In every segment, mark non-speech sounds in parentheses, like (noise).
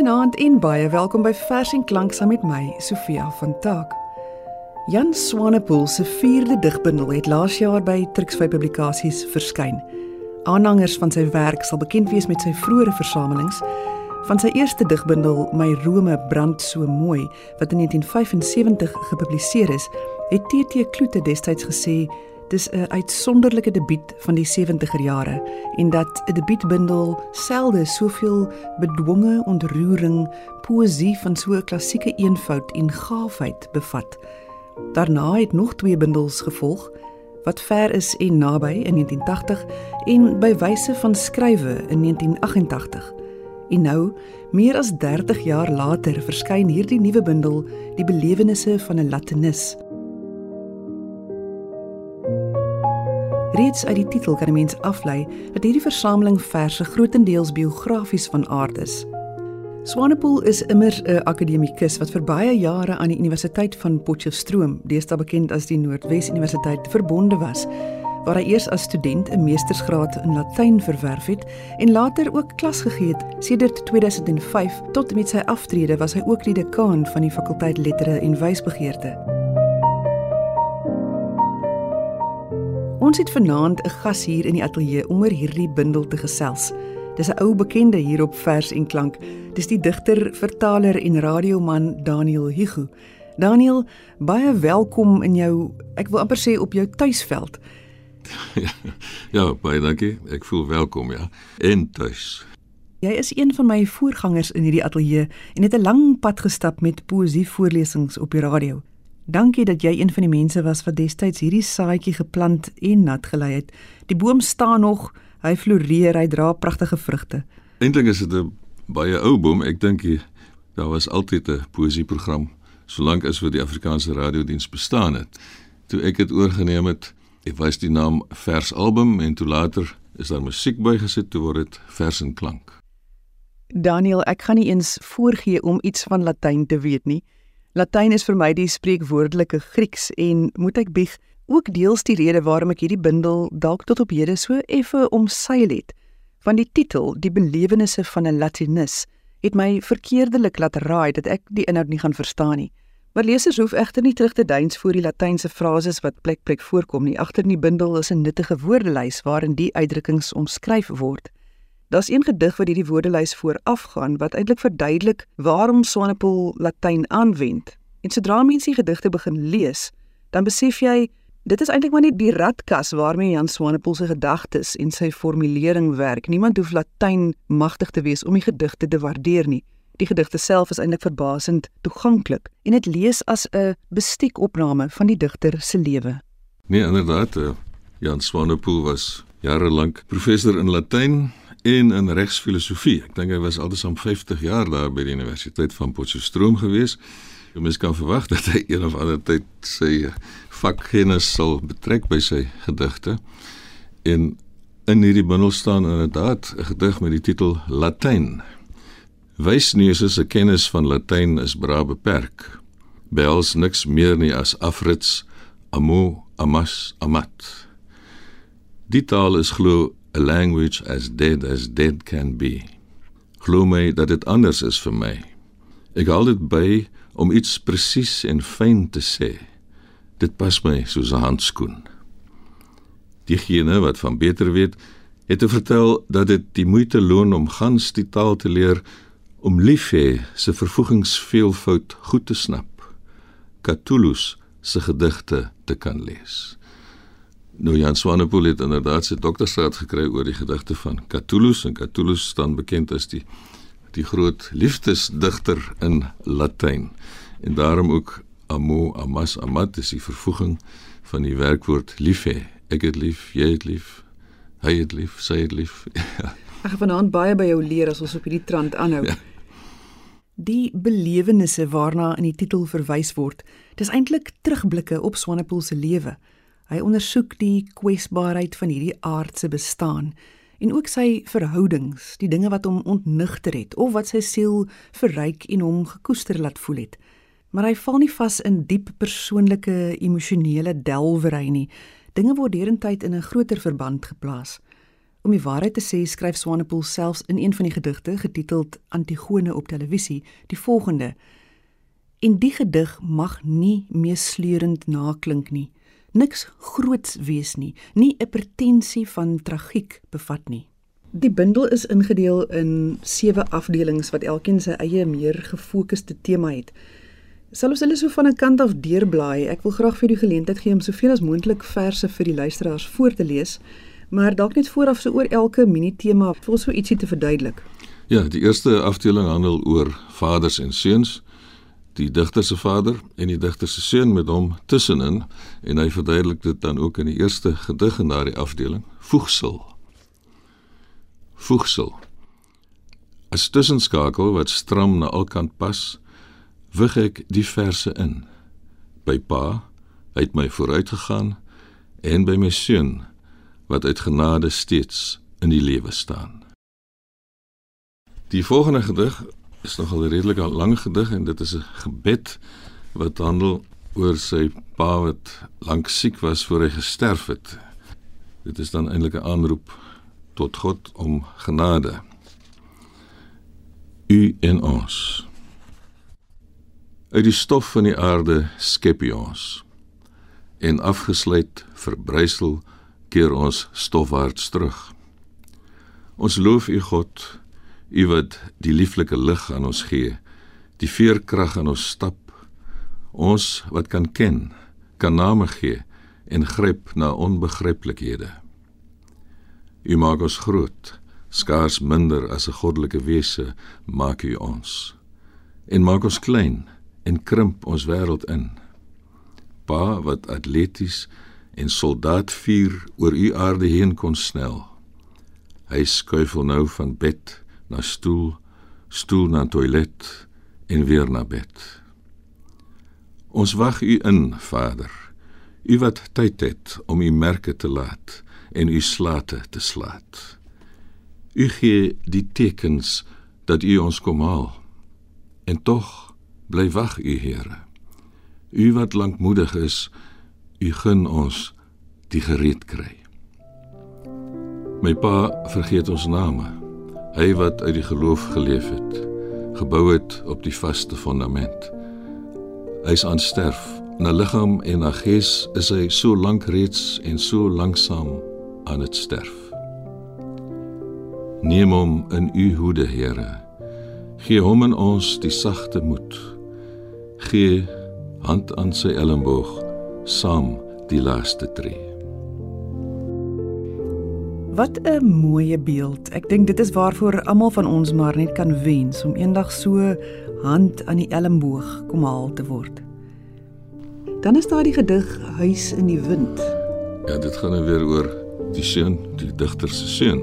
Goeienaand en baie welkom by Vers en Klank saam met my, Sofia van Taak. Jan Swanepoel se 4de digbundel het laas jaar by Trixvy Publikasies verskyn. Aanhangers van sy werk sal bekend wees met sy vroeëre versamelings. Van sy eerste digbundel, My Rome brand so mooi, wat in 1975 gepubliseer is, het TT Kloete destyds gesê dis 'n uitsonderlike debuut van die 70er jare en dat 'n debuutbundel selde soveel bedwonge ontroering, poësie van so 'n klassieke eenvoud en gaafheid bevat. Daarna het nog twee bundels gevolg wat ver is en naby in 1980 en by wyse van skrywe in 1988. En nou, meer as 30 jaar later, verskyn hierdie nuwe bundel, Die belewennisse van 'n Latinis. Reeds uit die titel kan 'n mens aflei dat hierdie versameling verse grootendeels biografies van aard is. Swanepoel is immers 'n akademikus wat vir baie jare aan die Universiteit van Potchefstroom, deesdae bekend as die Noordwes Universiteit, verbonde was, waar hy eers as student 'n meestersgraad in Latyn verwerf het en later ook klas gegee het. Sedert 2005 tot met sy aftrede was hy ook die dekaan van die fakulteit lettere en wysbegeerte. Ons het vanaand 'n gas hier in die ateljee om oor hierdie bundel te gesels. Dis 'n ou bekende hier op Vers en Klank. Dis die digter, vertaler en radioman Daniel Hugo. Daniel, baie welkom in jou, ek wil amper sê op jou tuisveld. (laughs) Ja, ja, baie dankie. Ek voel welkom, ja. En tuis. Jy is een van my voorgangers in hierdie ateljee en het 'n lang pad gestap met poësie voorlesings op die radio. Dankie dat jy een van die mense was wat destyds hierdie saadjie geplant en nat gelei het. Die boom staan nog, hy floreer, hy dra pragtige vrugte. Eintlik is dit 'n baie ou boom. Ek dink daar was altyd 'n poësieprogram solank as wat die Afrikaanse radiodiens bestaan het. Toe ek dit oorgeneem het, ek wys die naam Vers Album en toe later is daar musiek bygesit toe word dit Vers en Klank. Daniel, ek gaan nie eens voorgee om iets van Latyn te weet nie. Latyn is vir my die spreekwoordelike Grieks en moet ek bieg ook deels die rede waarom ek hierdie bundel dalk tot op hede so effe omseil het. Van die titel, die belewennisse van 'n Latinis, het my verkeerdelik laat raai dat ek die inhoud nie gaan verstaan nie. Maar lesers hoef egter nie terug te deins voor die latynse frases wat plek plek voorkom nie. Agter in die bundel is 'n nuttige woordelys waarin die uitdrukkings omskryf word. Daar's een gedig wat hierdie woordelys voorafgaan wat eintlik verduidelik waarom Swanepoel Latyn aanwend. En sodra mense die gedigte begin lees, dan besef jy dit is eintlik maar net die ratkas waarmee Jan Swanepoel se gedagtes en sy formulering werk. Niemand hoef Latyn magtig te wees om die gedigte te waardeer nie. Die gedigte self is eintlik verbasend toeganklik en dit lees as 'n bestiekopname van die digter se lewe. Nee, inderdaad, eh, Jan Swanepoel was jare lank professor in Latyn en in regsfilosofie. Ek dink hy was altesaam 50 jaar daar by die Universiteit van Potchefstroom gewees. Jy mens kan verwag dat hy een of ander tyd sy vakkennis sal betrek by sy gedigte. En in hierdie bundel staan inderdaad 'n gedig met die titel Latyn. Wysneuse se kennis van Latyn is bra beperk. Behels niks meer nie as afrits, amo, amas, amat. Die taal is glo a language as dead as dead can be. Glo my dat dit anders is vir my. Ek hou dit by om iets presies en fyn te sê. Dit pas my soos 'n handskoen. Diegene wat van beter weet, het te vertel dat dit die moeite loon om gans die taal te leer om lief hê se vervoegings veelvoud goed te snap. Catullus se gedigte te kan lees. Nou Jan Swanepoel het inderdaad sy doktorsgraad gekry oor die gedigte van Catullus en Catullus staan bekend as die die groot liefdesdigter in Latyn. En daarom ook amo amas amat is die vervoeging van die werkwoord lief hê. Ek het lief, jy het lief, hy het lief, sy het lief. (laughs) Ek gaan vanaand baie by jou leer as ons op hierdie trant aanhou. Ja. Die belewennisse waarna in die titel verwys word, dis eintlik terugblikke op Swanepoel se lewe. Hy ondersoek die kwesbaarheid van hierdie aardse bestaan en ook sy verhoudings, die dinge wat hom ontnigter het of wat sy siel verryk en hom gekoester laat voel het. Maar hy val nie vas in diep persoonlike emosionele delwery nie. Dinge word derentyd in 'n groter verband geplaas. Om die waarheid te sê, skryf Swanepoel selfs in een van die gedigte getiteld Antigone op televisie die volgende: En die gedig mag nie meesleurend naklink nie. Niks groots wees nie, nie 'n pretensie van tragiek bevat nie. Die bundel is ingedeel in 7 afdelings wat elkeen sy eie meer gefokusde tema het. Sal ons hulle so van 'n kant af deurblaai? Ek wil graag vir die geleentheid gee om soveel as moontlik verse vir die luisteraars voor te lees, maar dalk net vooraf so oor elke mini-tema vir so ietsie te verduidelik. Ja, die eerste afdeling handel oor vaders en seuns die digter se vader en die digter se seun met hom tussenin en hy verduidelik dit dan ook in die eerste gedig in daardie afdeling voegsel voegsel. As tussenskakel wat stram na alkant pas, wig ek die verse in. By pa, het my vooruit gegaan en by my seun wat uit genade steeds in die lewe staan. Die volgende gedig is nogal 'n redelik lang gedig en dit is 'n gebed wat handel oor sy pa wat lank siek was voor hy gesterf het. Dit is dan eintlik 'n aanroep tot God om genade. U en ons. Uit die stof van die aarde skep U ons. En afgesluit verbrysel keer ons stofwaarts terug. Ons loof U God, U wat die lieflike lig aan ons gee, die veerkrag aan ons stap. Ons wat kan ken, kan name gee en gryp na onbegryplikhede. U maak ons groot, skaars minder as 'n goddelike wese maak U ons. En maak ons klein en krimp ons wêreld in. Pa wat atleties en soldaat vuur oor U aarde heen kon snel. Hy skuifel nou van bed na stoel, stoel na toilet en weer na bed. Ons wag U in, Vader. U wat tyd het om U merke te laat en u slate te slaat. U gee die tekens dat u ons kom haal. En tog bly wag u Here. U wat lankmoedig is, u gun ons die gereed kry. My pa vergeet ons name. Hy wat uit die geloof geleef het, gebou het op die vaste fondament. Hy's aan sterf. Na liggaam en na gees is hy so lank reeds en so lanksaam aan het sterf. Neem hom in u hoede, Here. Gee hom in ons die sagte moed. Gee hand aan sy elmboog saam die laaste tree. Wat 'n mooi beeld. Ek dink dit is waarvoor almal van ons maar net kan wens om eendag so hand aan die elmboog kom haal te word. Dan is daar die gedig Huis in die wind. Ja, dit gaan nou weer oor die seun, die digter se seun,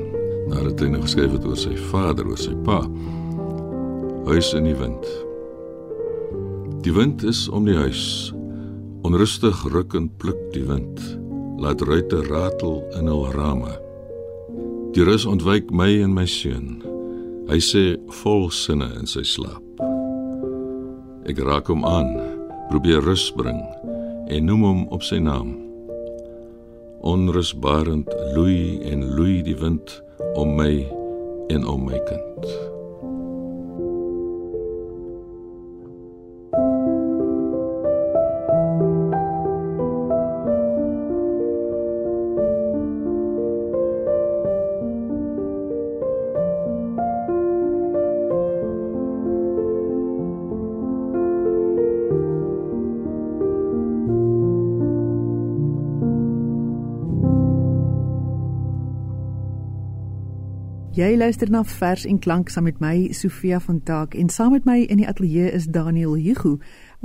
nadat hy nou geskryf het oor sy vader, oor sy pa. Huis in die wind. Die wind is om die huis. Onrustig ruk en pluk die wind. Laat ruite ratel in hul rame. Die rus ontwyk my en my seun. Hy sê vol sinne in sy slaap. Ek raak hom aan, probeer rus bring en noem hom op sy naam onrusbarend loei en loei die wind om my en om my kind. Jy luister na Vers en Klank saam met my Sofia van Taak en saam met my in die ateljee is Daniel Hugo.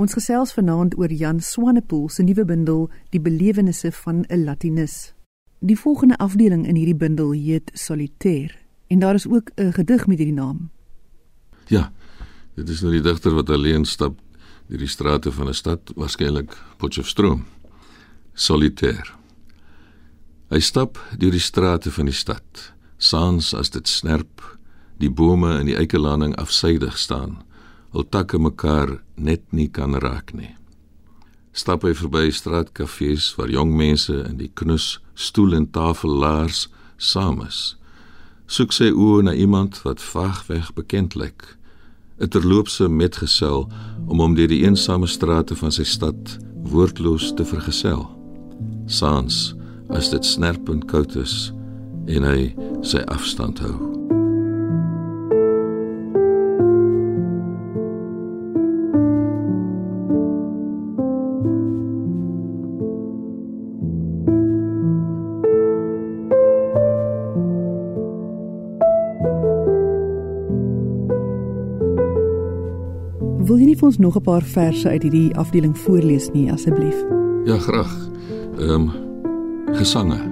Ons gesels vanaand oor Jan Swanepoel se nuwe bundel Die belewennisse van 'n Latinus. Die volgende afdeling in hierdie bundel heet Solitaire en daar is ook 'n gedig met hierdie naam. Ja, dit is nou die digter wat alleen stap deur die strate van 'n stad, waarskynlik Potchefstroom. Solitaire. Hy stap deur die strate van die stad saans as dit snerp die bome in die eikelanding afsydig staan hul takke mekaar net nie kan raak nie stap hy verby straatkafees waar jong mense in die knus stoel en tafellaars saam is soek sy oë na iemand wat vaagweg bekend lyk. 'n Terloopse metgesel om hom deur die eensame strate van sy stad woordloos te vergesel. Saans as dit snerpend koud is en hy sy afstand hou. Wil jy nie vir ons nog 'n paar verse uit hierdie afdeling voorlees nie asseblief? Ja, graag. Ehm um, gesange.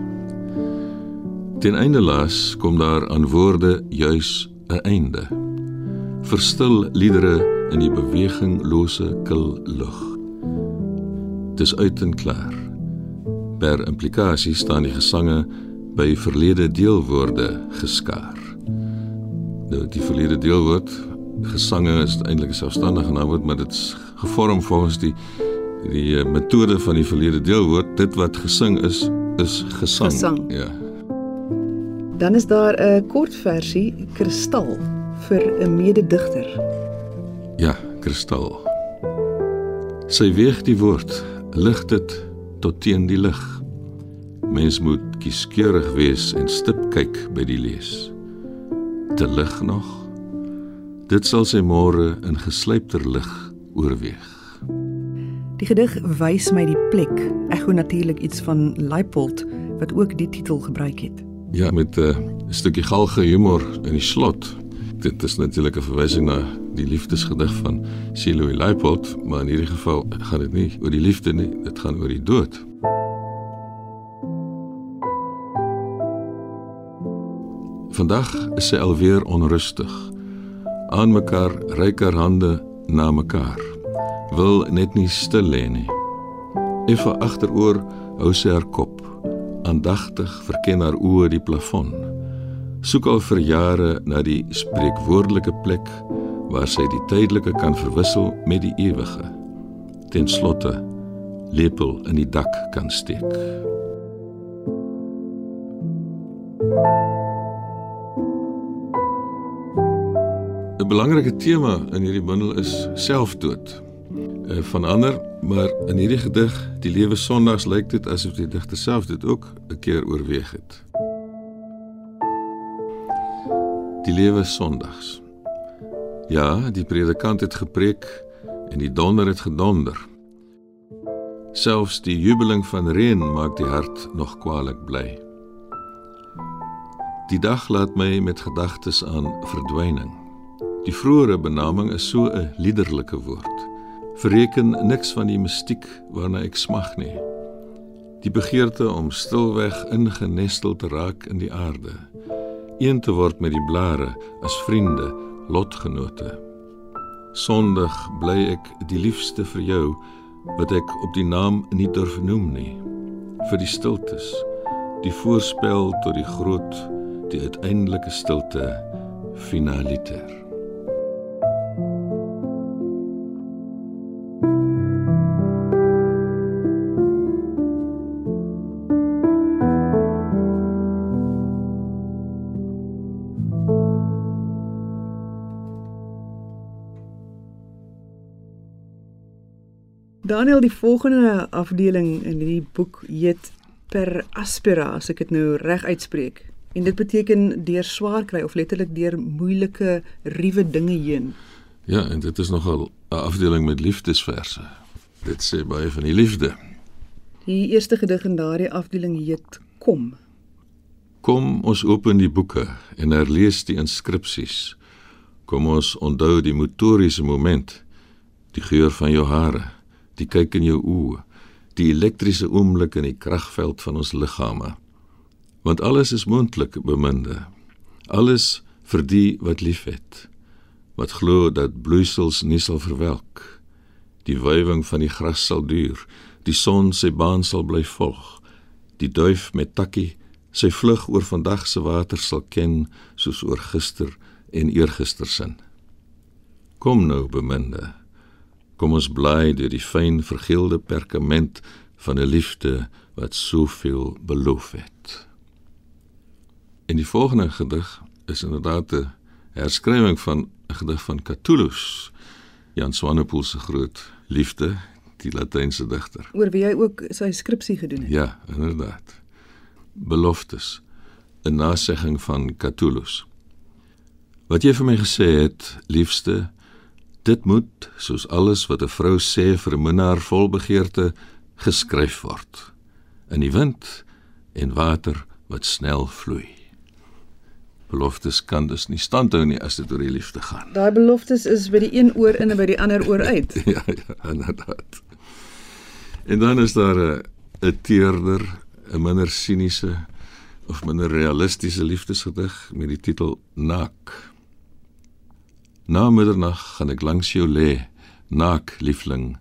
Ten einde laas kom daar aan woorde juis 'n einde. Verstil liedere in die beweginglose kil lug. Dis uit en klaar. Per implikasie staan die gesange by verlede deelwoorde geskaar. Nou die verlede deelwoord gesange is eintlik 'n selfstandige naamwoord, maar dit is gevorm volgens die die uh, metode van die verlede deelwoord. Dit wat gesing is, is gesang. Gesang. Ja. Dan is daar 'n kort versie Kristal vir 'n mededigter. Ja, kristal. Sy weeg die woord, lig dit tot teen die lig. Mens moet kieskeurig wees en stip kyk by die lees. Te lig nog. Dit sal sy môre in geslypter lig oorweeg. Die gedig wys my die plek. Ek gou natuurlik iets van Leipold wat ook die titel gebruik het. Ja, met 'n uh, stukkie galge humor in die slot. Dit is natuurlik 'n verwysing na die liefdesgedig van Siloe Leipold, maar in hierdie geval gaan dit nie oor die liefde nie, dit gaan oor die dood. Vandag is sy alweer onrustig. Aan mekaar haar hande na mekaar. Wil net nie stil lê nie. Effe agteroor hou sy haar kop. Aandagtig verken haar oë die plafon. Soek al vir jare na die spreekwoordelike plek waar sy die tydelike kan verwissel met die ewige. Ten slotte lepel in die dak kan steek. 'n belangrike tema in hierdie bundel is selfdood. Uh, van ander, maar in hierdie gedig, die lewe sondags lyk dit asof die digter self dit ook 'n keer oorweeg het. Die lewe sondags. Ja, die predikant het gepreek en die donder het gedonder. Selfs die jubeling van reën maak die hart nog kwaliek bly. Die dag laat my met gedagtes aan verdwyning. Die vroeëre benaming is so 'n liederlike woord. Verreken niks van die mistiek waarna ek smag nie. Die begeerte om stilweg ingenestel te raak in die aarde, een te word met die blare as vriende, lotgenote. Sondig bly ek die liefste vir jou wat ek op die naam nie durf noem nie. Vir die stiltes, die voorspel tot die groot, die uiteindelike stilte finaliter. Daniel, die volgende afdeling in hierdie boek heet Per aspera, as ek dit nou reg uitspreek. En dit beteken deur swaar kry of letterlik deur moeilike ruwe dinge heen. Ja, en dit is nogal 'n afdeling met liefdesverse. Dit sê baie van die liefde. Die eerste gedig in daardie afdeling heet Kom. Kom ons open die boeke en herlees die inskripsies. Kom ons onthou die motoriese moment, die geur van jou hare, die kyk in jou oë, die elektriese oomblik in die kragveld van ons liggame. Want alles is moontlik, beminde. Alles vir die wat liefhet. Wat glo dat bloeisels nie sal verwelk. Die wywing van die gras sal duur, die son sy baan sal bly volg. Die duif met takkie sy vlug oor vandag se water sal ken soos oor gister en eergister sin. Kom nou, beminde. Kom ons bly deur die fyn vergeelde perkament van 'n liefde wat soveel beloof het. En die volgende gedig is inderdaad 'n herskrywing van 'n gedig van Catullus, Jan Swanepoel se groot liefde, die Latynse digter. Oor wie hy ook sy skripsie gedoen het. Ja, inderdaad. Beloftes, 'n nasegging van Catullus. Wat jy vir my gesê het, liefste, dit moet soos alles wat 'n vrou sê vir 'n minnaar vol begeerte geskryf word. In die wind en water wat snel vloei. Beloftes kan dus nie standhou nie as dit oor die liefde gaan. Daai beloftes is by die een oor in en by die ander oor uit. (laughs) ja, ja, inderdaad. En dan is daar 'n 'n teerder, 'n minder siniese of minder realistiese liefdesgedig met die titel Naak. Na middernag gaan ek langs jou lê, naak liefling,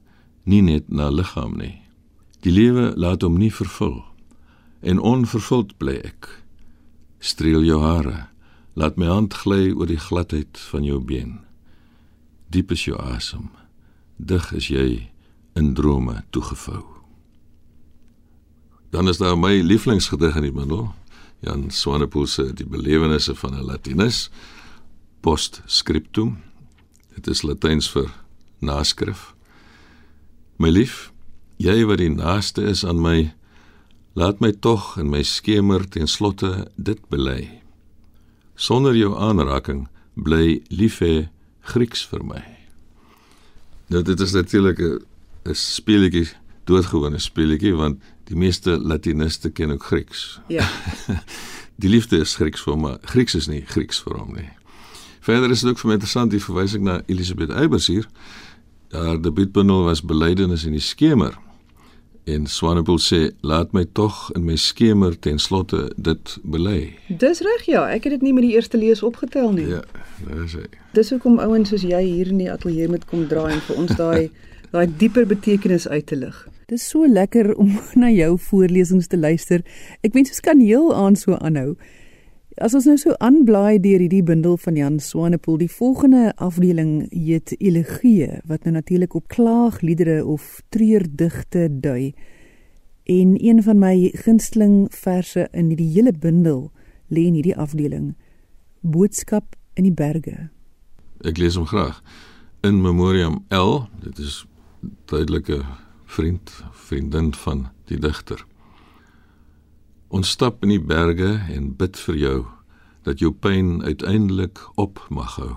nie net na liggaam nie. Die lewe laat hom nie vervul en onvervuld bly ek. Streel jou hare, laat my hand gly oor die gladheid van jou been. Diep is jou asem, dig is jy in drome toegevou. Dan is daar my lieflingsgedig in die bundel, Jan Swanepoel se Die belewennisse van 'n Latinus, Postscriptum. Dit is Latyns vir naskrif. My lief, jy wat die naaste is aan my, laat my tog in my skemer ten slotte dit bely. Sonder jou aanraking bly lief hê Grieks vir my. Nou dit is natuurlik 'n 'n speletjie, doodgewone speletjie want die meeste Latiniste ken ook Grieks. Ja. (laughs) die liefde is Grieks vir hom, maar Grieks is nie Grieks vir hom nie. Verder is dit ook vir my interessant die verwysing na Elisabeth Eybers hier. Haar debuutbundel was Belydenis in die skemer. En Swanepoel sê laat my tog in my skemer ten slotte dit bely. Dis reg ja, ek het dit nie met die eerste lees opgetel nie. Ja, dis hy. Dis hoekom ouens soos jy hier in die ateljee moet kom draai en vir ons daai (laughs) daai dieper betekenis uit te lig. Dis so lekker om (laughs) na jou voorlesings te luister. Ek wens ons kan heel aan so aanhou. As ons nou so aanblaai deur hierdie bundel van Jan Swanepoel, die volgende afdeling heet Elegie wat nou natuurlik op klaagliedere of treurdigte dui. En een van my gunsteling verse in hierdie hele bundel lê in hierdie afdeling. Boodskap in die berge. Ek lees hom graag. In memoriam L, dit is duidelike vriend, vriendin van die digter. Ons stap in die berge en bid vir jou dat jou pyn uiteindelik op mag hou.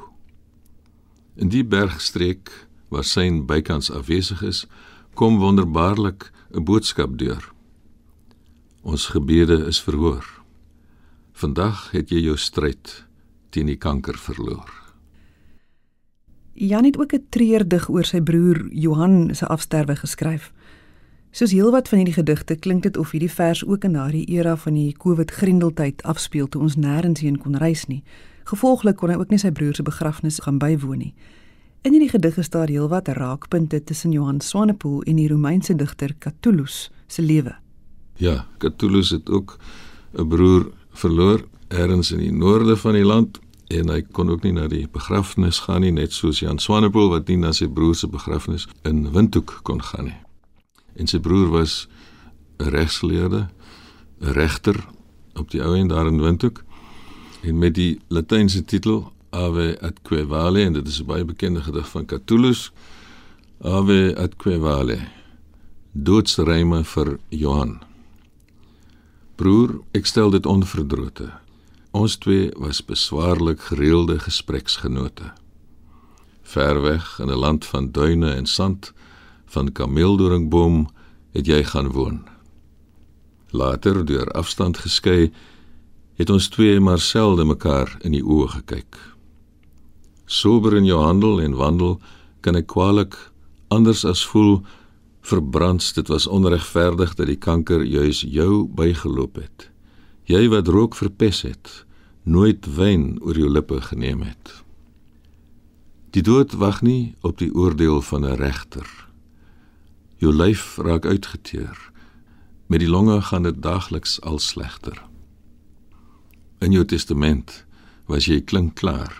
In die bergstreek waar syn bykans afwesig is, kom wonderbaarlik 'n boodskap deur. Ons gebede is verhoor. Vandag het jy jou stryd teen die kanker verloor. Jan het ook 'n treurdig oor sy broer Johan se afsterwe geskryf. Soos heelwat van hierdie gedigte klink dit of hierdie vers ook in daardie era van die COVID-grendeltyd afspeel toe ons nêrens heen kon reis nie. Gevolglik kon hy ook nie sy broer se begrafnis gaan bywoon nie. In hierdie gedig is daar heelwat raakpunte tussen Johan Swanepoel en die Romeinse digter Catullus se lewe. Ja, Catullus het ook 'n broer verloor ergens in die noorde van die land en hy kon ook nie na die begrafnis gaan nie net soos Jan Swanepoel wat nie na sy broer se begrafnis in Windhoek kon gaan nie en sy broer was 'n regsgeleerde, 'n regter op die ou en daar in Windhoek en met die latynse titel Ave atque vale en dit is 'n baie bekende gedig van Catullus Ave atque vale doodsryme vir Johan Broer, ek stel dit onverdrote. Ons twee was beswaarlik gereelde gespreksgenote. Ver weg in 'n land van duine en sand van kameeldoringboom het jy gaan woon. Later deur afstand geskei het ons twee maar selde mekaar in die oë gekyk. Sober in jou handel en wandel kan ek kwaliek anders as voel verbrand dit was onregverdig dat die kanker juis jou bygeloop het. Jy wat rook verpes het, nooit wyn oor jou lippe geneem het. Die dood wag nie op die oordeel van 'n regter Jou lyf raak uitgeteer. Met die longe gaan dit daagliks al slegter. In jou testament was jy klink klaar.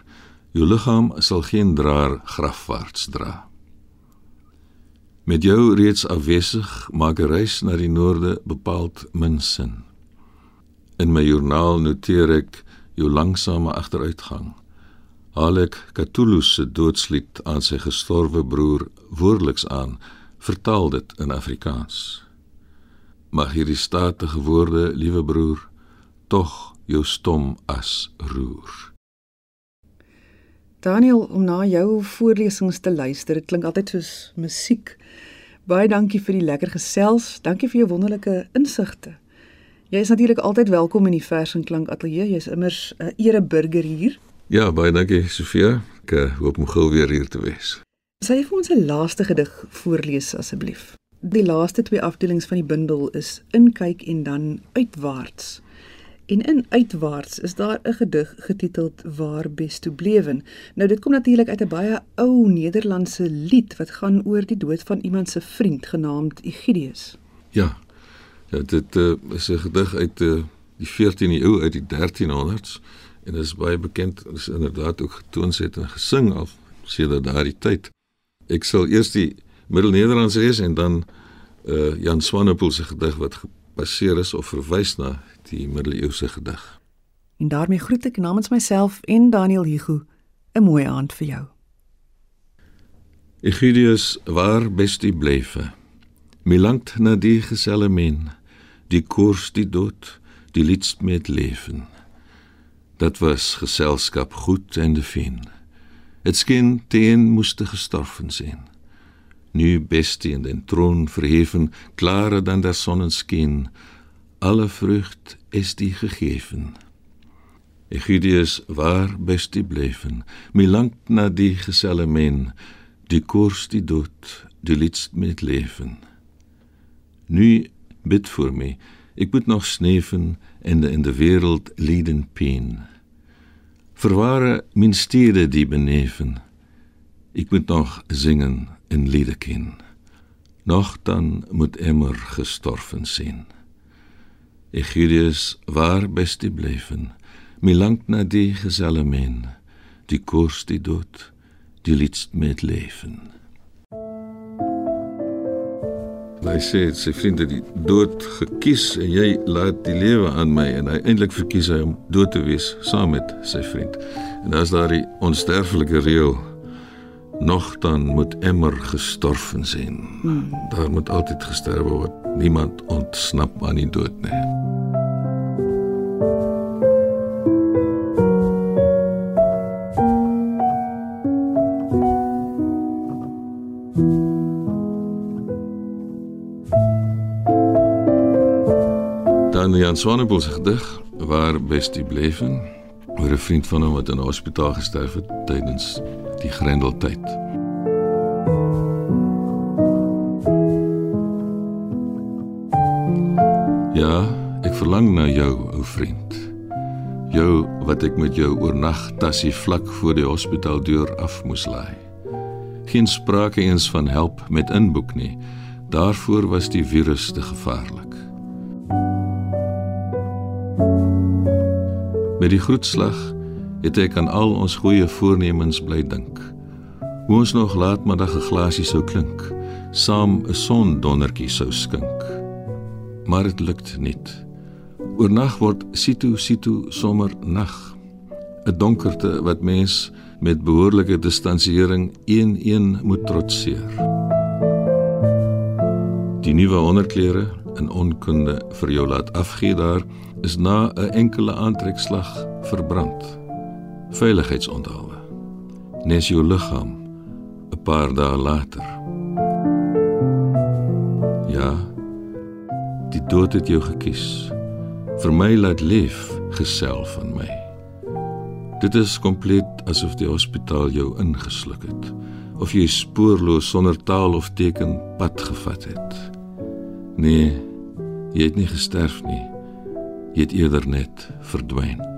Jou liggaam sal geen draer grafwaarts dra. Met jou reeds afwesig maak 'n reis na die noorde bepaald min sin. In my joernaal noteer ek jou langsame agteruitgang. Haal ek Cthulhu se doodslied aan sy gestorwe broer woordeliks aan, vertaal dit in Afrikaans. Mag hierdie statige woorde, liewe broer, tog jou stom as roer. Daniel, om na jou voorlesings te luister, dit klink altyd soos musiek. Baie dankie vir die lekker gesels. Dankie vir jou wonderlike insigte. Jy is natuurlik altyd welkom in die Vers en Klank Ateljee. Jy's immers 'n ereburger hier. Ja, baie dankie Sofia. Ek uh, hoop om gou weer hier te wees. Sal jy vir ons 'n laaste gedig voorlees asseblief? Die laaste twee afdelings van die bundel is Inkyk en dan Uitwaarts. En in Uitwaarts is daar 'n gedig getiteld Waar bes toe blewen. Nou dit kom natuurlik uit 'n baie ou Nederlandse lied wat gaan oor die dood van iemand se vriend genaamd Egidius. Ja. Ja, dit uh, is 'n gedig uit uh, die 14de eeu uit die 1300s en dit is baie bekend. Is inderdaad ook getoon het en gesing al sedert daardie tyd. Ek sal eers die Middelnederlands lees en dan uh, Jan Swanepoel se gedig wat gebaseer is of verwys na die middeleeuse gedig. En daarmee groet ek namens myself en Daniel Hugo 'n mooi aand vir jou. Egidius waar bestie blyfe. Mi langt na die geselle men, die koers die dood, die lidst met leven. Dat was geselskap goed en de fien. Het skien teen moeste gestorven zijn. Nu bestie in den troon verheven, klarer dan der sonnenskien, alle vrucht is die gegeven. Egidius waar best die bleven, mi langt na die geselle men, die koers die dood, die lidst met leven. Nu bid voor my, ik moet nog sneven en in de wereld lieden peen. Verware min stede die beneven, ik moet nog zingen in liederkin. Nog dan moet immer gestorven zijn. Egidius waar best die bleven, mi langt na die geselle men, die koers die dood, die lidst met leven. Hy sê sy vriende die dood gekies en jy laat die lewe aan my en hy eintlik verkies hy om dood te wees saam met sy vriend. En as daar die onsterflike reël nog dan moet immer gestorven zijn. Hmm. Daar moet altyd gesterwe word. Niemand ontsnap aan die dood nie. Jan Swanepoel se gedig waar bestie bleven oor 'n vriend van hom wat in 'n hospitaal gesterf het tydens die grendeltyd. Ja, ek verlang na jou, ou vriend. Jou wat ek met jou oornag tassie vlak voor die hospitaaldeur af moes laai. Geen sprake eens van help met inboek nie. Daarvoor was die virus te gevaarlik. Met die groetslag het ek aan al ons goeie voornemens bly dink. Hoe ons nog laatmiddag 'n glasie sou klink, saam 'n sondondertjie sou skink. Maar dit lukt nie. Oornag word situ situ sommer nag. 'n Donkerte wat mens met behoorlike distansiering een-een moet trotseer. Die nuwe onderklere in onkunde vir jou laat afgee daar is na 'n enkele aantrekslag verbrand veiligheidsonderhoude. Nes jou liggaam 'n paar dae later. Ja. Die dood het jou gekies. Vir my laat leef gesel van my. Dit is kompleet asof die hospitaal jou ingesluk het of jy spoorloos sonder taal of teken pad gevat het. Nee, jy het nie gesterf nie. Jy het eerder net verdwyn.